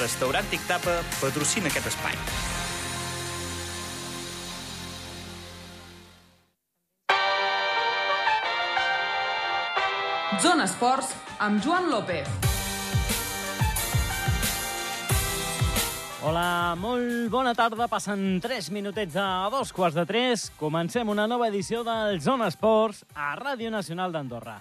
Restaurant Tic Tapa patrocina aquest espai. Zona Esports amb Joan López. Hola, molt bona tarda. Passen 3 minutets a dos quarts de 3. Comencem una nova edició del Zona Esports a Ràdio Nacional d'Andorra.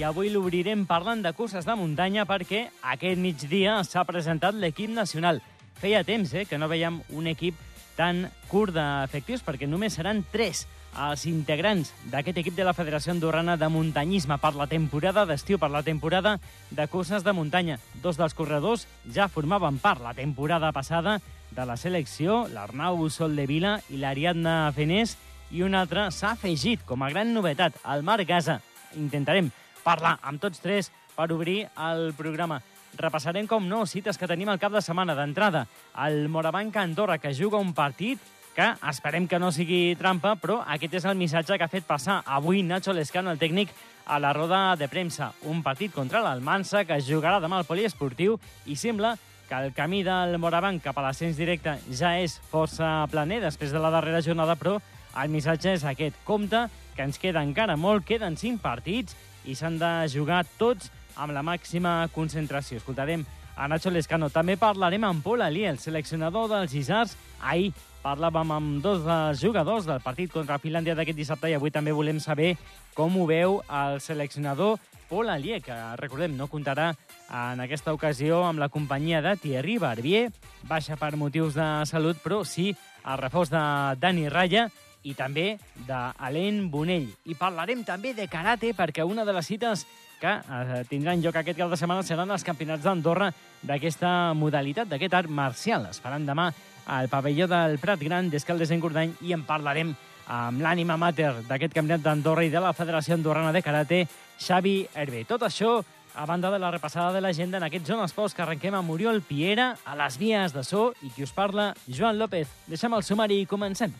I avui l'obrirem parlant de curses de muntanya perquè aquest migdia s'ha presentat l'equip nacional. Feia temps eh, que no veiem un equip tan curt d'efectius perquè només seran 3 els integrants d'aquest equip de la Federació Andorrana de Muntanyisme per la temporada d'estiu, per la temporada de curses de muntanya. Dos dels corredors ja formaven part la temporada passada de la selecció, l'Arnau Sol de Vila i l'Ariadna Fenés, i un altre s'ha afegit com a gran novetat, el Marc Gasa. Intentarem parlar amb tots tres per obrir el programa. Repassarem, com no, cites que tenim al cap de setmana d'entrada. El Morabanc Andorra, que juga un partit que esperem que no sigui trampa, però aquest és el missatge que ha fet passar avui Nacho Lescano, el tècnic, a la roda de premsa. Un partit contra l'Almansa que jugarà demà al poliesportiu i sembla que el camí del Morabanc cap a l'ascens directe ja és força planer després de la darrera jornada, però el missatge és aquest. Compte que ens queda encara molt, queden cinc partits i s'han de jugar tots amb la màxima concentració. Escoltarem a Nacho Lescano. També parlarem amb Pol Ali, el seleccionador dels Isars. Ahir parlàvem amb dos dels jugadors del partit contra Finlàndia d'aquest dissabte i avui també volem saber com ho veu el seleccionador Pol Alier, que recordem no comptarà en aquesta ocasió amb la companyia de Thierry Barbier, baixa per motius de salut, però sí el reforç de Dani Raya i també d'Alain Bonell. I parlarem també de karate, perquè una de les cites que eh, tindran lloc aquest cap de setmana seran els campionats d'Andorra d'aquesta modalitat, d'aquest art marcial. Es faran demà al pavelló del Prat Gran d'Escaldes en Gordany i en parlarem amb l'ànima mater d'aquest campionat d'Andorra i de la Federació Andorrana de Karate, Xavi Hervé. Tot això a banda de la repassada de l'agenda en aquest Zona Esports que arrenquem amb Oriol Piera, a les vies de so, i qui us parla, Joan López. Deixem el sumari i comencem.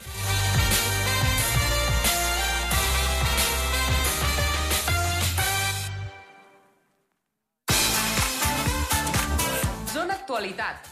Zona Actualitat.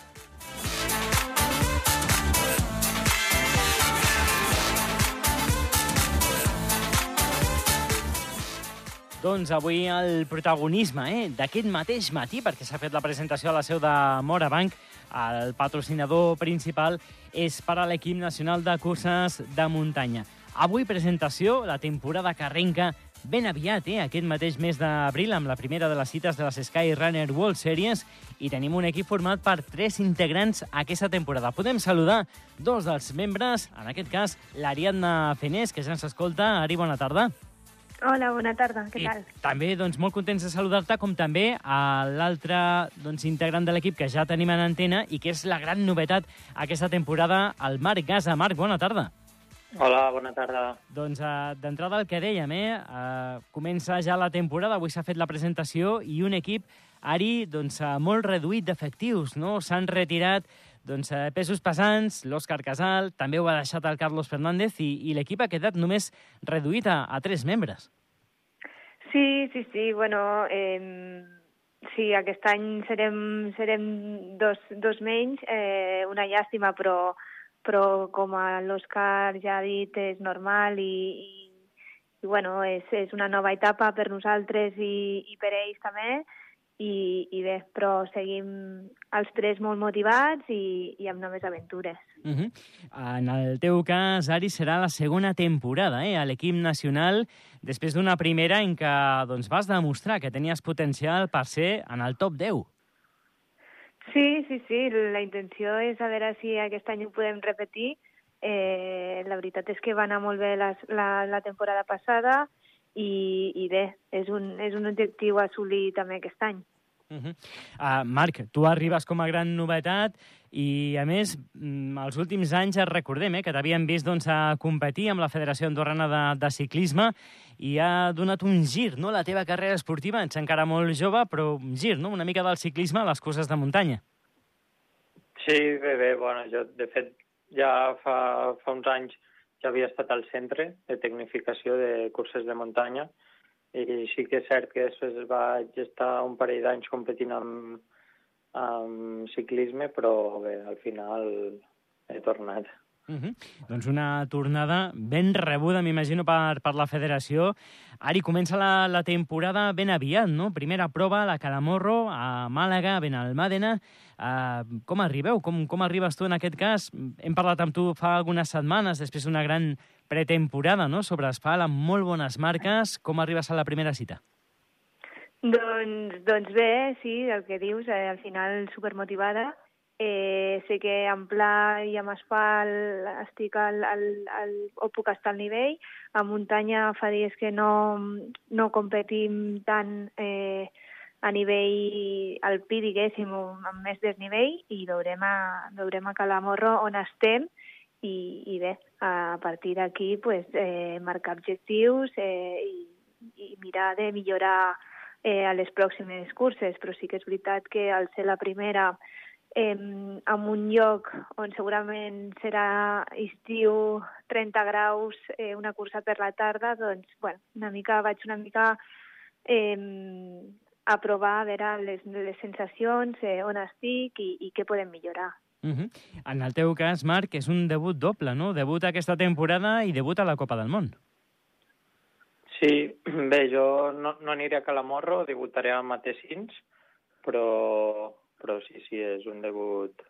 Doncs avui el protagonisme eh, d'aquest mateix matí, perquè s'ha fet la presentació a la seu de Morabanc, el patrocinador principal és per a l'equip nacional de curses de muntanya. Avui presentació, la temporada que arrenca ben aviat, eh, aquest mateix mes d'abril, amb la primera de les cites de les Sky Runner World Series, i tenim un equip format per tres integrants aquesta temporada. Podem saludar dos dels membres, en aquest cas l'Ariadna Fenés, que ja ens escolta. Ari, bona tarda. Hola, bona tarda, què I tal? també doncs, molt contents de saludar-te, com també a l'altre doncs, integrant de l'equip que ja tenim en antena i que és la gran novetat aquesta temporada, el Marc Gasa. Marc, bona tarda. Hola, bona tarda. Doncs uh, d'entrada el que dèiem, eh? Uh, comença ja la temporada, avui s'ha fet la presentació i un equip, Ari, doncs, uh, molt reduït d'efectius, no? S'han retirat doncs, uh, pesos pesants, l'Òscar Casal, també ho ha deixat el Carlos Fernández i, i l'equip ha quedat només reduït a, a tres membres. Sí, sí, sí, bueno, eh, sí, aquest any serem, serem dos, dos menys, eh, una llàstima, però, però com l'Òscar ja ha dit, és normal i, i, i bueno, és, és una nova etapa per nosaltres i, i per ells també, i, i bé, però seguim els tres molt motivats i, i amb noves aventures. Uh -huh. En el teu cas, Ari, serà la segona temporada eh, a l'equip nacional, després d'una primera en què doncs, vas demostrar que tenies potencial per ser en el top 10. Sí, sí, sí, la intenció és a veure si aquest any ho podem repetir. Eh, la veritat és que va anar molt bé la, la, la temporada passada i, i bé, és un, és un objectiu assolir també aquest any. Uh -huh. uh, Marc, tu arribes com a gran novetat i, a més, mm, els últims anys et recordem eh, que t'havien vist doncs, a competir amb la Federació Andorrana de, de Ciclisme i ha donat un gir, no?, la teva carrera esportiva. Ets encara molt jove, però un gir, no?, una mica del ciclisme a les curses de muntanya. Sí, bé, bé, bueno, jo, de fet, ja fa, fa uns anys ja havia estat al centre de tecnificació de curses de muntanya i sí que és cert que després vaig estar un parell d'anys competint amb, amb ciclisme, però bé, al final he tornat. Uh -huh. Doncs una tornada ben rebuda, m'imagino, per, per la federació. Ari, comença la, la temporada ben aviat, no? Primera prova, a la Calamorro, a Màlaga, ben Almàdena. Uh, com arribeu? Com, com arribes tu en aquest cas? Hem parlat amb tu fa algunes setmanes, després d'una gran pretemporada, no?, sobre asfalt, amb molt bones marques. Com arribes a la primera cita? Doncs, doncs bé, sí, el que dius, eh, al final supermotivada. Eh, sé que en pla i amb asfalt estic al, al, al, o puc estar al nivell. A muntanya fa dies que no, no competim tant eh, a nivell alpí, diguéssim, amb més desnivell, i veurem a, veurem a Calamorro on estem, i, i bé, a partir d'aquí pues, eh, marcar objectius eh, i, i mirar de millorar eh, a les pròximes curses, però sí que és veritat que al ser la primera eh, en un lloc on segurament serà estiu 30 graus, eh, una cursa per la tarda, doncs, bueno, una mica, vaig una mica eh, a provar a veure les, les sensacions, eh, on estic i, i què podem millorar. Uh -huh. En el teu cas, Marc, és un debut doble, no? Debut aquesta temporada i debut a la Copa del Món. Sí, bé, jo no, no aniré a Calamorro, debutaré a Matessins, però però sí, sí, és un debut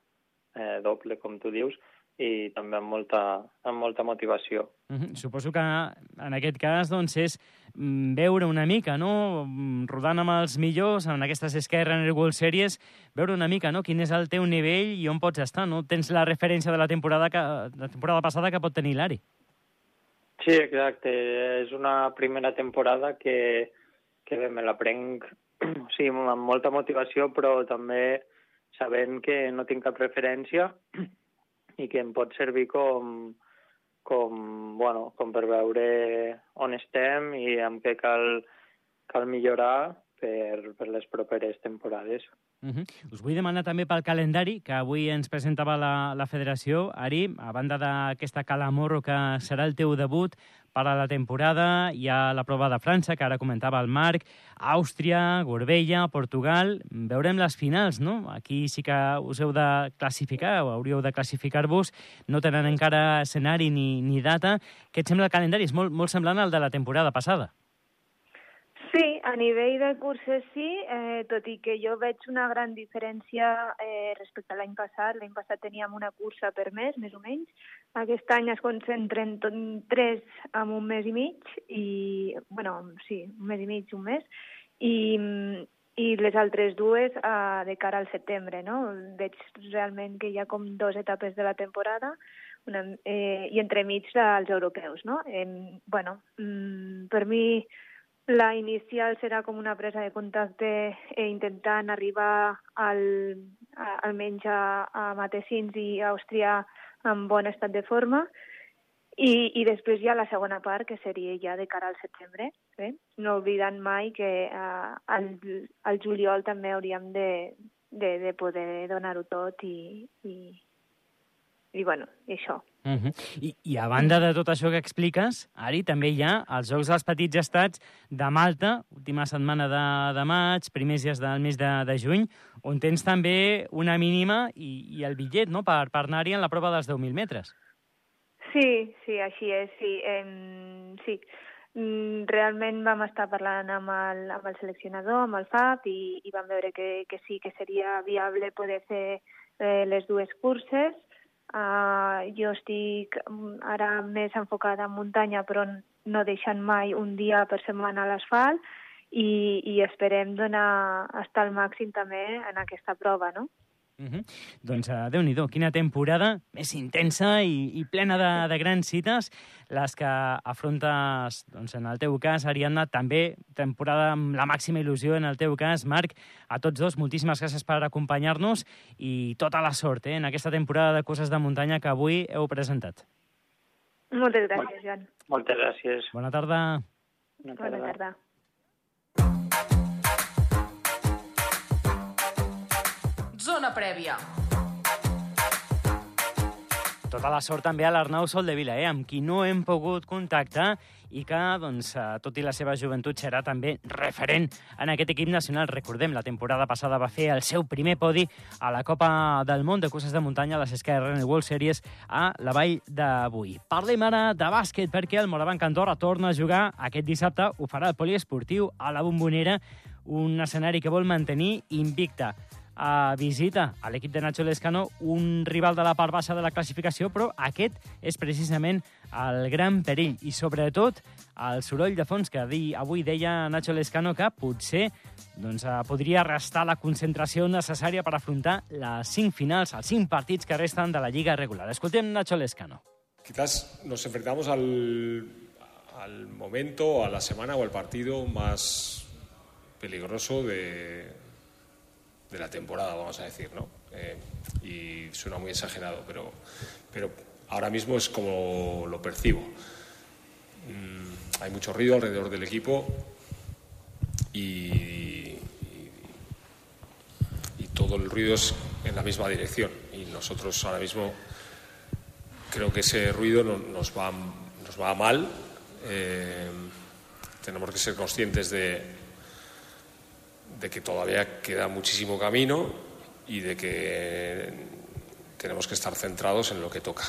eh, doble, com tu dius, i també amb molta, amb molta motivació. Mm -hmm. Suposo que en aquest cas doncs, és mm, veure una mica, no? Mm, rodant amb els millors, en aquestes Esquerra en World Series, veure una mica no? quin és el teu nivell i on pots estar. No? Tens la referència de la temporada, que, la temporada passada que pot tenir l'Ari. Sí, exacte. És una primera temporada que, que bé, me la prenc sí, amb molta motivació, però també sabent que no tinc cap referència i que em pot servir com, com, bueno, com per veure on estem i amb què cal, cal millorar per, per les properes temporades. Uh -huh. Us vull demanar també pel calendari que avui ens presentava la, la federació. Ari, a banda d'aquesta Calamorro que serà el teu debut per a la temporada, hi ha la prova de França, que ara comentava el Marc, Àustria, Gorbella, Portugal... Veurem les finals, no? Aquí sí que us heu de classificar, o hauríeu de classificar-vos. No tenen encara escenari ni, ni data. Què et sembla el calendari? És molt, molt semblant al de la temporada passada. Sí, a nivell de curses sí, eh, tot i que jo veig una gran diferència eh, respecte a l'any passat. L'any passat teníem una cursa per mes, més o menys. Aquest any es concentren tres en un mes i mig, i, bueno, sí, un mes i mig, un mes, i, i les altres dues eh, de cara al setembre, no? Veig realment que hi ha com dues etapes de la temporada, una, eh, i entremig els europeus, no? Eh, bueno, mm, per mi la inicial serà com una presa de contacte eh, intentant arribar al, a, almenys a, a Matessins i a Àustria en bon estat de forma i, i després hi ha la segona part, que seria ja de cara al setembre, eh? no oblidant mai que eh, al, al juliol també hauríem de, de, de poder donar-ho tot i, i, i bueno, això. Uh -huh. I, I a banda de tot això que expliques, Ari, també hi ha els Jocs dels Petits Estats de Malta, última setmana de, de maig, primers dies del mes de, de juny, on tens també una mínima i, i el bitllet no? per, per anar-hi en la prova dels 10.000 metres. Sí, sí, així és, sí. Eh, sí. Mm, realment vam estar parlant amb el, amb el seleccionador, amb el FAP, i, i vam veure que, que sí, que seria viable poder fer eh, les dues curses, Uh, jo estic mm, ara més enfocada en muntanya, però no deixant mai un dia per setmana a l'asfalt i, i esperem donar, estar al màxim també en aquesta prova, no? Uh -huh. Doncs uh, déu nhi quina temporada més intensa i, i plena de, de grans cites, les que afrontes, doncs, en el teu cas, Ariadna, també temporada amb la màxima il·lusió, en el teu cas, Marc, a tots dos, moltíssimes gràcies per acompanyar-nos i tota la sort eh, en aquesta temporada de coses de muntanya que avui heu presentat. Moltes gràcies, Joan. Moltes gràcies. Bona tarda. Bona tarda. Bona tarda. Prèvia. Tota la sort també a l'Arnau Soldevila, eh, amb qui no hem pogut contactar i que, doncs, eh, tot i la seva joventut, serà també referent en aquest equip nacional. Recordem, la temporada passada va fer el seu primer podi a la Copa del Món de curses de muntanya a les SkyRN World Series a la vall d'avui. Parlem ara de bàsquet perquè el Morabanc Andorra torna a jugar aquest dissabte. Ho farà el poliesportiu a la Bombonera, un escenari que vol mantenir invicta a visita a l'equip de Nacho Lescano, un rival de la part baixa de la classificació, però aquest és precisament el gran perill i sobretot el soroll de fons que avui deia Nacho Lescano que potser doncs, eh, podria restar la concentració necessària per afrontar les cinc finals, els cinc partits que resten de la Lliga regular. Escoltem Nacho Lescano. Quizás nos enfrentamos al, al momento, a la semana o al partido más peligroso de, de la temporada, vamos a decir, ¿no? Eh, y suena muy exagerado, pero, pero ahora mismo es como lo percibo. Mm, hay mucho ruido alrededor del equipo y, y, todo el ruido es en la misma dirección. Y nosotros ahora mismo creo que ese ruido no, nos, va, nos va mal. Eh, tenemos que ser conscientes de, de que todavía queda muchísimo camino y de que tenemos que estar centrados en lo que toca.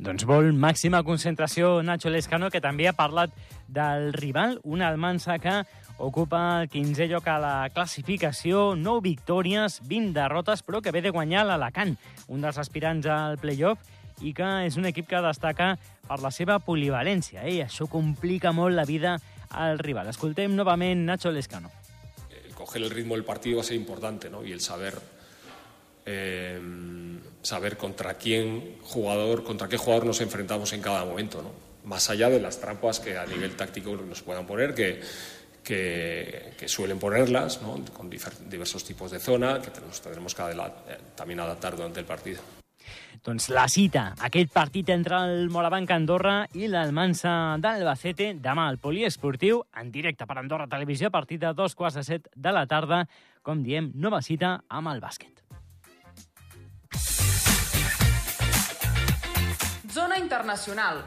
Doncs vol màxima concentració Nacho Lescano, que també ha parlat del rival, una Almansa que ocupa el 15è lloc a la classificació, 9 victòries, 20 derrotes, però que ve de guanyar l'Alacant, un dels aspirants al playoff, i que és un equip que destaca per la seva polivalència. Eh? Això complica molt la vida al rival. Escoltem novament Nacho Lescano. Coger el ritmo del partido va a ser importante, ¿no? Y el saber eh, saber contra quién jugador, contra qué jugador nos enfrentamos en cada momento, ¿no? Más allá de las trampas que a nivel táctico nos puedan poner, que, que, suelen ponerlas, ¿no? con diversos tipos de zona, que tendremos que eh, también adaptar durante el partido. Doncs la cita, aquest partit entre el Morabanc Andorra i l'Almansa d'Albacete demà al Poliesportiu en directe per Andorra Televisió a partir de dos quarts de set de la tarda. Com diem, nova cita amb el bàsquet. Zona Internacional.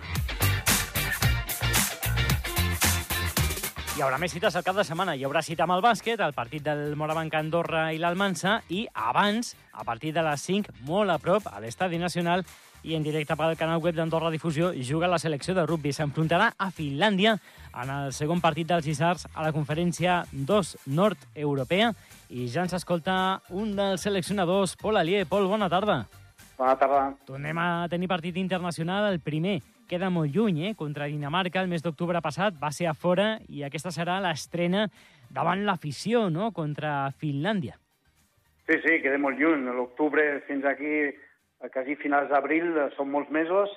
Hi haurà més cites al cap de setmana. Hi haurà cita amb el bàsquet, el partit del Morabanc Andorra i l'Almansa, i abans, a partir de les 5, molt a prop, a l'Estadi Nacional, i en directe pel canal web d'Andorra Difusió, juga la selecció de rugby. S'enfrontarà a Finlàndia en el segon partit dels Isars a la conferència 2 nord-europea. I ja ens escolta un dels seleccionadors, Pol Alier. Pol, bona tarda. Bona tarda. Tornem a tenir partit internacional, el primer queda molt lluny, eh? Contra Dinamarca el mes d'octubre passat va ser a fora i aquesta serà l'estrena davant l'afició, no?, contra Finlàndia. Sí, sí, queda molt lluny. L'octubre fins aquí, quasi finals d'abril, són molts mesos.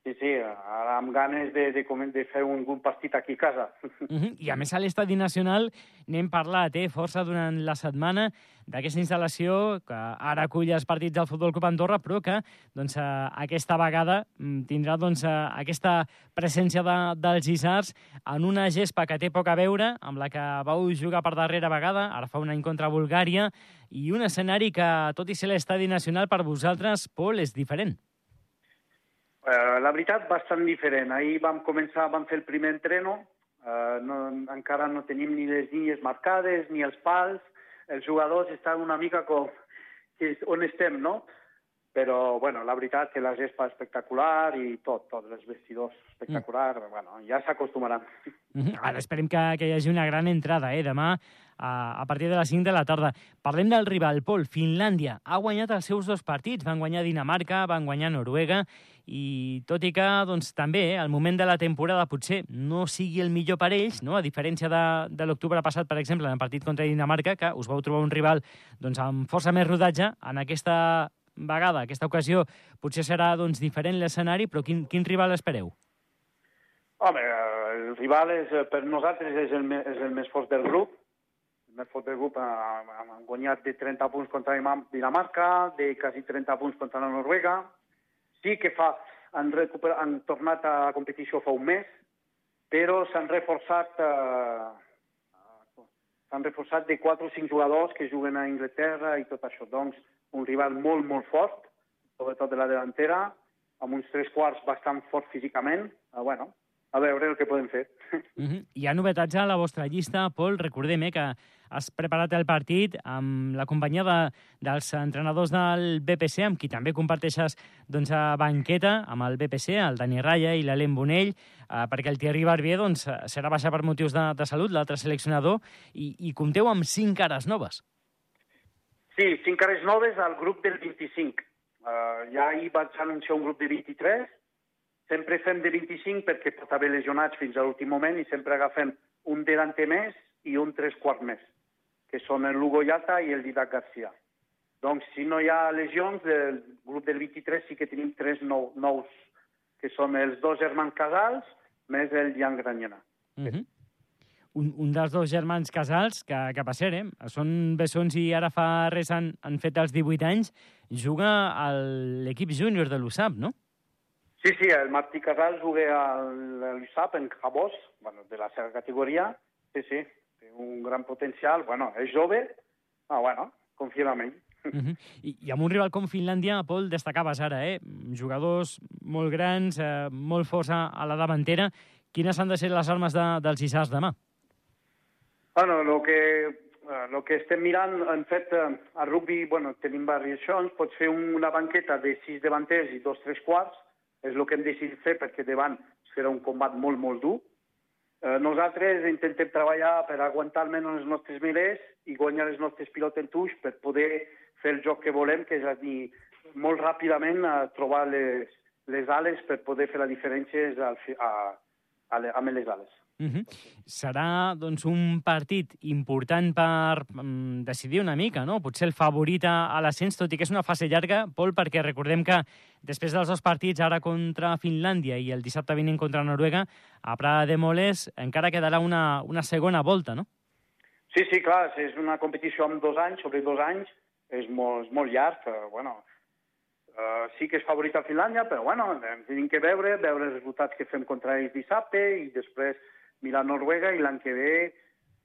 Sí, sí, ara amb ganes de, de, de fer un, un partit aquí a casa. Uh -huh. I a més a l'Estadi Nacional n'hem parlat eh, força durant la setmana d'aquesta instal·lació que ara acull els partits del Futbol Club Andorra, però que doncs, eh, aquesta vegada mm, tindrà doncs, eh, aquesta presència de, dels Isars en una gespa que té poc a veure, amb la que vau jugar per darrera vegada, ara fa un any contra Bulgària, i un escenari que, tot i ser l'estadi nacional, per vosaltres, Pol, és diferent. Uh, la veritat, bastant diferent. Ahir vam començar, vam fer el primer entreno, uh, no, encara no tenim ni les línies marcades, ni els pals, els jugadors estan una mica com on estem, no? Però, bueno, la veritat que la gespa espectacular i tot, tot, els vestidors espectacular, mm. bueno, ja s'acostumaran. Mm -hmm. Ara esperem que, que hi hagi una gran entrada, eh, demà a, a partir de les 5 de la tarda. Parlem del rival, Pol, Finlàndia. Ha guanyat els seus dos partits, van guanyar Dinamarca, van guanyar Noruega, i tot i que doncs, també eh, el moment de la temporada potser no sigui el millor per ells, no? a diferència de, de l'octubre passat, per exemple, en el partit contra Dinamarca, que us vau trobar un rival doncs, amb força més rodatge, en aquesta vegada, aquesta ocasió, potser serà doncs, diferent l'escenari, però quin, quin rival espereu? Home, el rival és, per nosaltres és el, és el més fort del grup. El més fort del grup ha, ha guanyat de 30 punts contra Dinamarca, de quasi 30 punts contra la Noruega. Sí que fa, han, recuper, han tornat a la competició fa un mes, però s'han reforçat eh, s'han reforçat de 4 o 5 jugadors que juguen a Inglaterra i tot això. Doncs un rival molt, molt fort, sobretot de la delantera, amb uns tres quarts bastant forts físicament. Uh, bueno, a veure el que podem fer. Uh -huh. Hi ha novetats a la vostra llista, Pol. Recordem eh, que has preparat el partit amb la companyia de, dels entrenadors del BPC, amb qui també comparteixes doncs, a banqueta, amb el BPC, el Dani Raya i l'Helene Bonell, eh, perquè el Thierry Barbier doncs, serà baixar per motius de, de salut, l'altre seleccionador, i, i compteu amb cinc cares noves. Sí, cinc cares noves al grup del 25. Uh, ja ahir vaig anunciar un grup de 23, sempre fem de 25 perquè pot haver lesionats fins a l'últim moment i sempre agafem un delanter més i un tres quarts més, que són el Lugo Yata i el Didac Garcia. Doncs si no hi ha lesions, del grup del 23 sí que tenim tres nou, nous, que són els dos germans Casals més el Jan Granyena. Uh -huh. Un, un dels dos germans Casals, que, que per cert, eh, són bessons i ara fa res han, han fet els 18 anys, juga a l'equip júnior de l'USAP, no? Sí, sí, el Martí Casals juga al l'USAP en Cabós, bueno, de la seva categoria. Sí, sí, té un gran potencial. Bueno, és jove, ah, bueno, confiem en ell. Uh -huh. I, I amb un rival com Finlàndia, Pol, destacaves ara, eh? Jugadors molt grans, eh, molt forts a, a la davantera. Quines han de ser les armes de, dels Isars demà? Bueno, el que, el que estem mirant, en fet, a rugby, bueno, tenim variacions, pots fer una banqueta de sis davanters i dos tres quarts, és el que hem decidit fer perquè davant serà un combat molt, molt dur. Eh, nosaltres intentem treballar per aguantar almenys els nostres milers i guanyar les nostres pilotes en tuix per poder fer el joc que volem, que és a dir, molt ràpidament a trobar les, les ales per poder fer la diferència a, a, a, amb les ales. Uh -huh. Serà doncs, un partit important per um, decidir una mica, no? Potser el favorit a, l'ascens, tot i que és una fase llarga, Pol, perquè recordem que després dels dos partits, ara contra Finlàndia i el dissabte vinent contra Noruega, a Prada de Moles encara quedarà una, una segona volta, no? Sí, sí, clar, és una competició amb dos anys, sobre dos anys, és molt, és molt llarg, uh, bueno, uh, sí que és favorit a Finlàndia, però bueno, hem que veure, veure els resultats que fem contra ells dissabte i després mirar Noruega i l'any que ve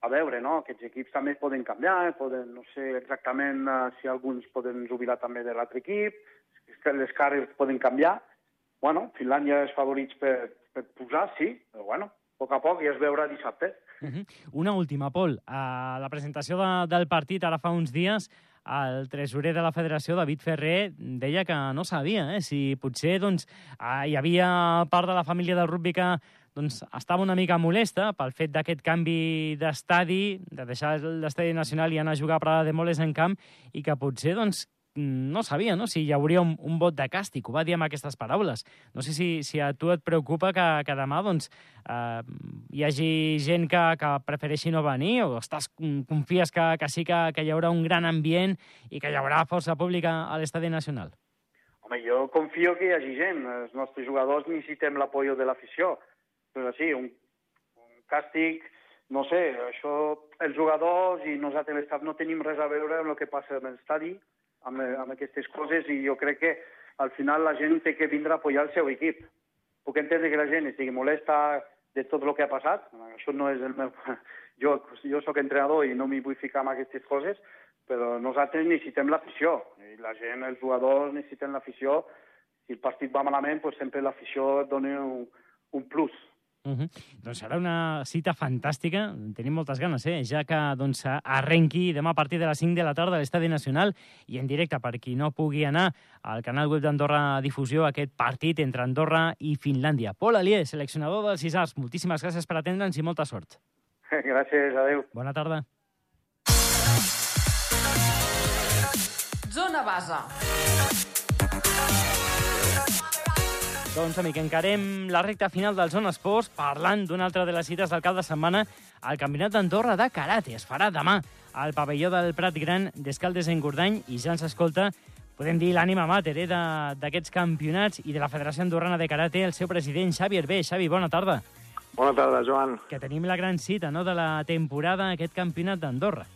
a veure, no? Aquests equips també poden canviar, poden, no sé exactament uh, si alguns poden jubilar també de l'altre equip, les cares poden canviar. Bueno, Finlàndia és favorits per, per posar, sí, però bueno, a poc a poc ja es veurà dissabte. Uh -huh. Una última, Pol. A la presentació de, del partit, ara fa uns dies, el tresorer de la federació, David Ferrer, deia que no sabia eh, si potser doncs, hi havia part de la família del rugby que doncs, estava una mica molesta pel fet d'aquest canvi d'estadi, de deixar l'estadi nacional i anar a jugar a Prada de Moles en camp, i que potser doncs, no sabia no? si hi hauria un, un vot de càstig. Ho va dir amb aquestes paraules. No sé si, si a tu et preocupa que, que demà doncs, eh, hi hagi gent que, que prefereixi no venir o estàs, confies que, que sí que, que hi haurà un gran ambient i que hi haurà força pública a l'estadi nacional? Home, jo confio que hi hagi gent. Els nostres jugadors necessitem l'apoyo de l'afició però sí, un, un càstig, no sé, això, els jugadors i nosaltres l'estat no tenim res a veure amb el que passa en l'estadi, amb, amb aquestes coses, i jo crec que al final la gent té que vindre a apoyar el seu equip. Puc entendre que la gent estigui molesta de tot el que ha passat, això no és el meu... Jo, jo sóc entrenador i no m'hi vull ficar en aquestes coses, però nosaltres necessitem l'afició, la gent, els jugadors necessiten l'afició, si el partit va malament, doncs sempre l'afició dona un, un plus. Uh -huh. Doncs serà una cita fantàstica, tenim moltes ganes, eh? ja que doncs, arrenqui demà a partir de les 5 de la tarda a l'Estadi Nacional i en directe per qui no pugui anar al canal web d'Andorra Difusió aquest partit entre Andorra i Finlàndia. Pol Alier, seleccionador dels Isars, moltíssimes gràcies per atendre'ns i molta sort. Gràcies, adeu. Bona tarda. Zona Basa. Doncs, amic, encarem la recta final del Zona Esports parlant d'una altra de les cites del cap de setmana al Campionat d'Andorra de Karate. Es farà demà al pavelló del Prat Gran d'Escaldes en Gordany i ja ens escolta, podem dir, l'ànima mater eh, d'aquests campionats i de la Federació Andorrana de Karate, el seu president, Xavi Hervé. Xavi, bona tarda. Bona tarda, Joan. Que tenim la gran cita no, de la temporada, aquest campionat d'Andorra.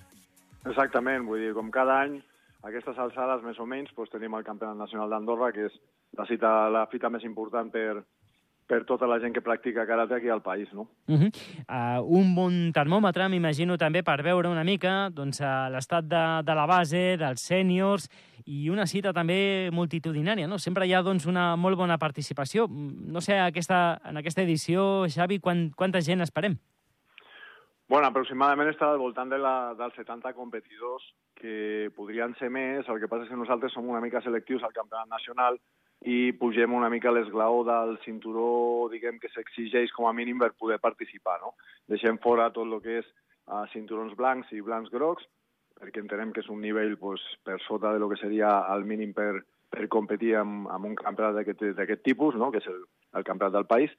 Exactament, vull dir, com cada any, a aquestes alçades, més o menys, doncs tenim el Campionat Nacional d'Andorra, que és la, cita, la fita més important per, per tota la gent que practica karate aquí al país, no? Uh -huh. uh, un bon termòmetre, m'imagino, també per veure una mica doncs, l'estat de, de la base, dels sèniors, i una cita també multitudinària, no? Sempre hi ha doncs, una molt bona participació. No sé, aquesta, en aquesta edició, Xavi, quan, quanta gent esperem? Bueno, aproximadament està al voltant de la, dels 70 competidors, que podrien ser més. El que passa és que nosaltres som una mica selectius al campionat nacional i pugem una mica l'esglaó del cinturó, diguem, que s'exigeix com a mínim per poder participar, no? Deixem fora tot el que és uh, cinturons blancs i blancs grocs, perquè entenem que és un nivell pues, per sota de lo que seria el mínim per, per competir amb, amb un campionat d'aquest tipus, no? que és el, el campionat del país,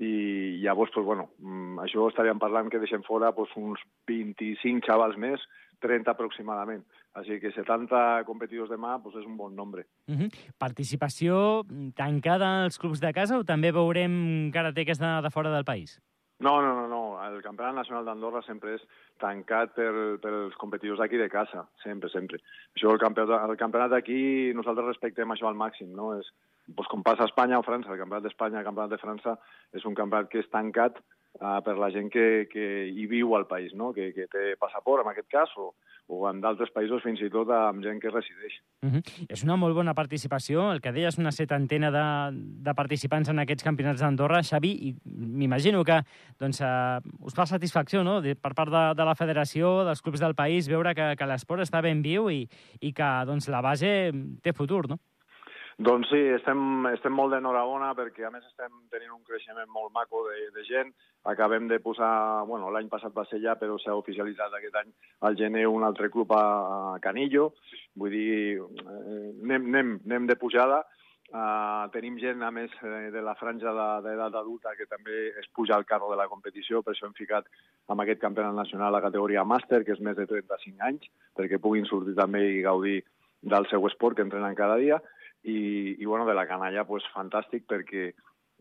i llavors, pues, bueno, mm, això estaríem parlant que deixem fora pues, uns 25 xavals més, 30 aproximadament. Així que 70 competidors demà pues, és un bon nombre. Uh -huh. Participació tancada als clubs de casa o també veurem karateques de, de fora del país? No, no, no, no. El Campionat Nacional d'Andorra sempre és tancat per, pels competidors d'aquí de casa, sempre, sempre. Això, el campionat, el campionat d'aquí, nosaltres respectem això al màxim, no? És, pues, com passa a Espanya o França, el campionat d'Espanya, el campionat de França, és un campionat que és tancat uh, per la gent que, que hi viu al país, no? que, que té passaport, en aquest cas, o, o en d'altres països fins i tot amb gent que resideix. Uh -huh. És una molt bona participació. El que deies, una setantena de, de participants en aquests campionats d'Andorra, Xavi, i m'imagino que doncs, uh, us fa satisfacció no? de, per part de, de la federació, dels clubs del país, veure que, que l'esport està ben viu i, i que doncs, la base té futur, no? Doncs sí, estem, estem molt d'enhorabona perquè a més estem tenint un creixement molt maco de, de gent. Acabem de posar, bueno, l'any passat va ser ja, però s'ha oficialitzat aquest any al gener un altre club a, Canillo. Vull dir, eh, anem, anem, anem de pujada. Uh, tenim gent, a més, eh, de la franja d'edat adulta que també es puja al carro de la competició, per això hem ficat amb aquest campionat nacional la categoria màster, que és més de 35 anys, perquè puguin sortir també i gaudir del seu esport que entrenen cada dia i, i bueno, de la canalla pues, fantàstic perquè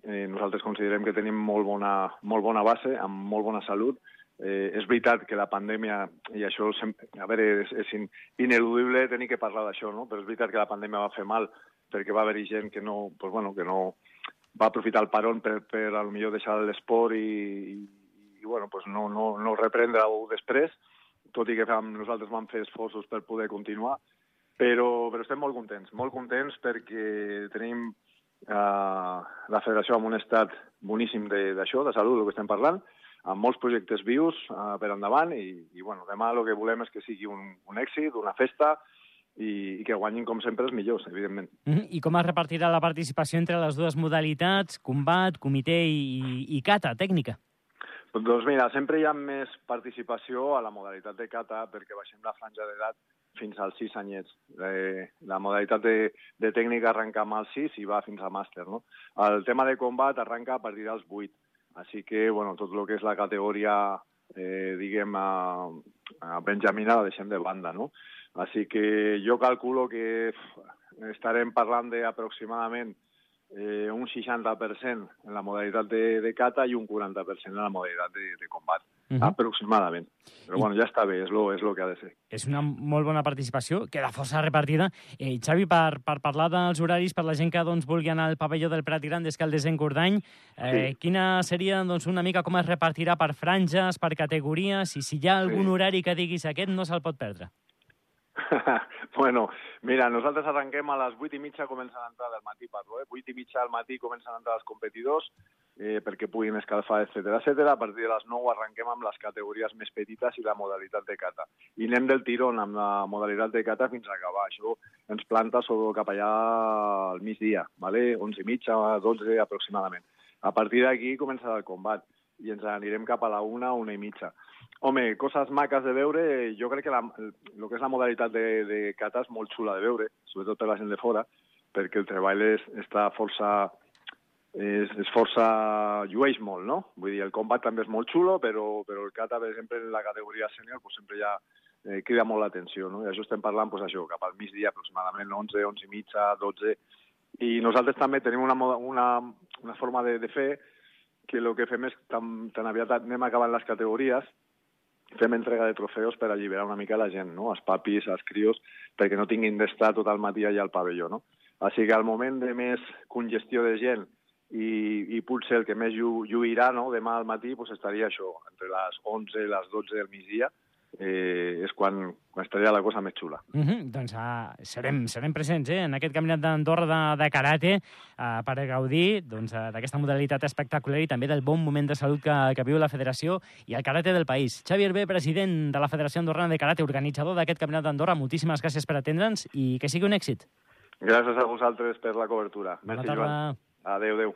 eh, nosaltres considerem que tenim molt bona, molt bona base, amb molt bona salut. Eh, és veritat que la pandèmia, i això sempre, a veure, és, és ineludible tenir que parlar d'això, no? però és veritat que la pandèmia va fer mal perquè va haver-hi gent que no, pues, bueno, que no va aprofitar el paron per, per a lo millor deixar l'esport i, i, i bueno, pues no, no, no reprendre-ho després, tot i que nosaltres vam fer esforços per poder continuar, però, però estem molt contents, molt contents perquè tenim eh, la federació en un estat boníssim d'això, de, de salut, del que estem parlant, amb molts projectes vius eh, per endavant i, i bueno, demà el que volem és que sigui un, un èxit, una festa i, i que guanyin, com sempre, els millors, evidentment. Mm -hmm. I com es repartirà la participació entre les dues modalitats, combat, comitè i, i cata, tècnica? Doncs mira, sempre hi ha més participació a la modalitat de cata perquè baixem la franja d'edat fins als 6 anyets. Eh, la modalitat de, de tècnica arrenca amb els 6 i va fins a màster. No? El tema de combat arrenca a partir dels 8. Així que, bueno, tot el que és la categoria, eh, diguem, a, a Benjamina la deixem de banda, no? Així que jo calculo que estarem parlant d'aproximadament eh, un 60% en la modalitat de, de cata i un 40% en la modalitat de, de combat. Uh -huh. aproximadament. Però I... bueno, ja està bé, és lo, és lo que ha de ser. És una molt bona participació, queda força repartida. Eh, Xavi, per, per parlar dels horaris, per la gent que doncs, vulgui anar al pavelló del Prat Gran d'Escaldes en Cordany, eh, sí. quina seria doncs, una mica com es repartirà per franges, per categories, i si hi ha algun sí. horari que diguis aquest no se'l pot perdre? bueno, mira, nosaltres arrenquem a les 8 i mitja, comencen a entrar del matí, parlo, eh? 8 i mitja al matí comencen a entrar els competidors eh, perquè puguin escalfar, etc etc. A partir de les 9 arrenquem amb les categories més petites i la modalitat de cata. I anem del tirón amb la modalitat de cata fins a acabar. Això ens planta sobre cap allà al migdia, ¿vale? 11 i mitja, 12 aproximadament. A partir d'aquí començarà el combat i ens anirem cap a la una, una i mitja. Home, coses maques de veure, jo crec que la, el que és la modalitat de, de cata és molt xula de veure, sobretot per la gent de fora, perquè el treball és, està força, és, és força... llueix molt, no? Vull dir, el combat també és molt xulo, però, però el kata, per exemple, en la categoria sènior, pues, sempre ja eh, crida molt l'atenció, no? I això estem parlant, pues, això, cap al migdia, aproximadament 11, 11 i mitja, 12... I nosaltres també tenim una, una, una forma de, de fer que el que fem és tan, tan aviat anem acabant les categories, fem entrega de trofeus per alliberar una mica la gent, no? els papis, els crios, perquè no tinguin d'estar tot el matí allà al pavelló. No? Així que al moment de més congestió de gent i, i potser el que més llu, lluirà no, demà al matí pues, estaria això, entre les 11 i les 12 del migdia, eh, és quan, quan estaria la cosa més xula. Uh -huh. Doncs uh, serem, serem presents eh, en aquest campionat d'Andorra de, de karate uh, per gaudir doncs, uh, d'aquesta modalitat espectacular i també del bon moment de salut que, que viu la federació i el karate del país. Xavier B, president de la Federació Andorrana de Karate, organitzador d'aquest campionat d'Andorra, moltíssimes gràcies per atendre'ns i que sigui un èxit. Gràcies a vosaltres per la cobertura. Bona Merci, tarda. Joan. Adéu, adéu.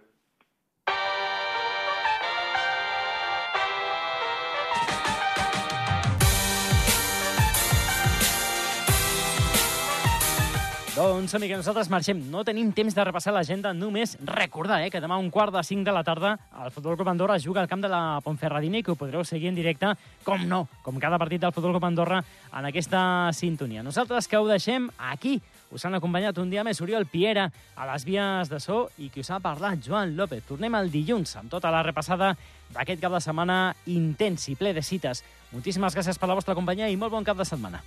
Doncs, que nosaltres marxem. No tenim temps de repassar l'agenda, només recordar eh, que demà un quart de cinc de la tarda el Futbol Club Andorra juga al camp de la Ponferradina i que ho podreu seguir en directe, com no, com cada partit del Futbol Club Andorra en aquesta sintonia. Nosaltres que ho deixem aquí. Us han acompanyat un dia més Oriol Piera a les vies de so i qui us ha parlat, Joan López. Tornem el dilluns amb tota la repassada d'aquest cap de setmana intens i ple de cites. Moltíssimes gràcies per la vostra companyia i molt bon cap de setmana.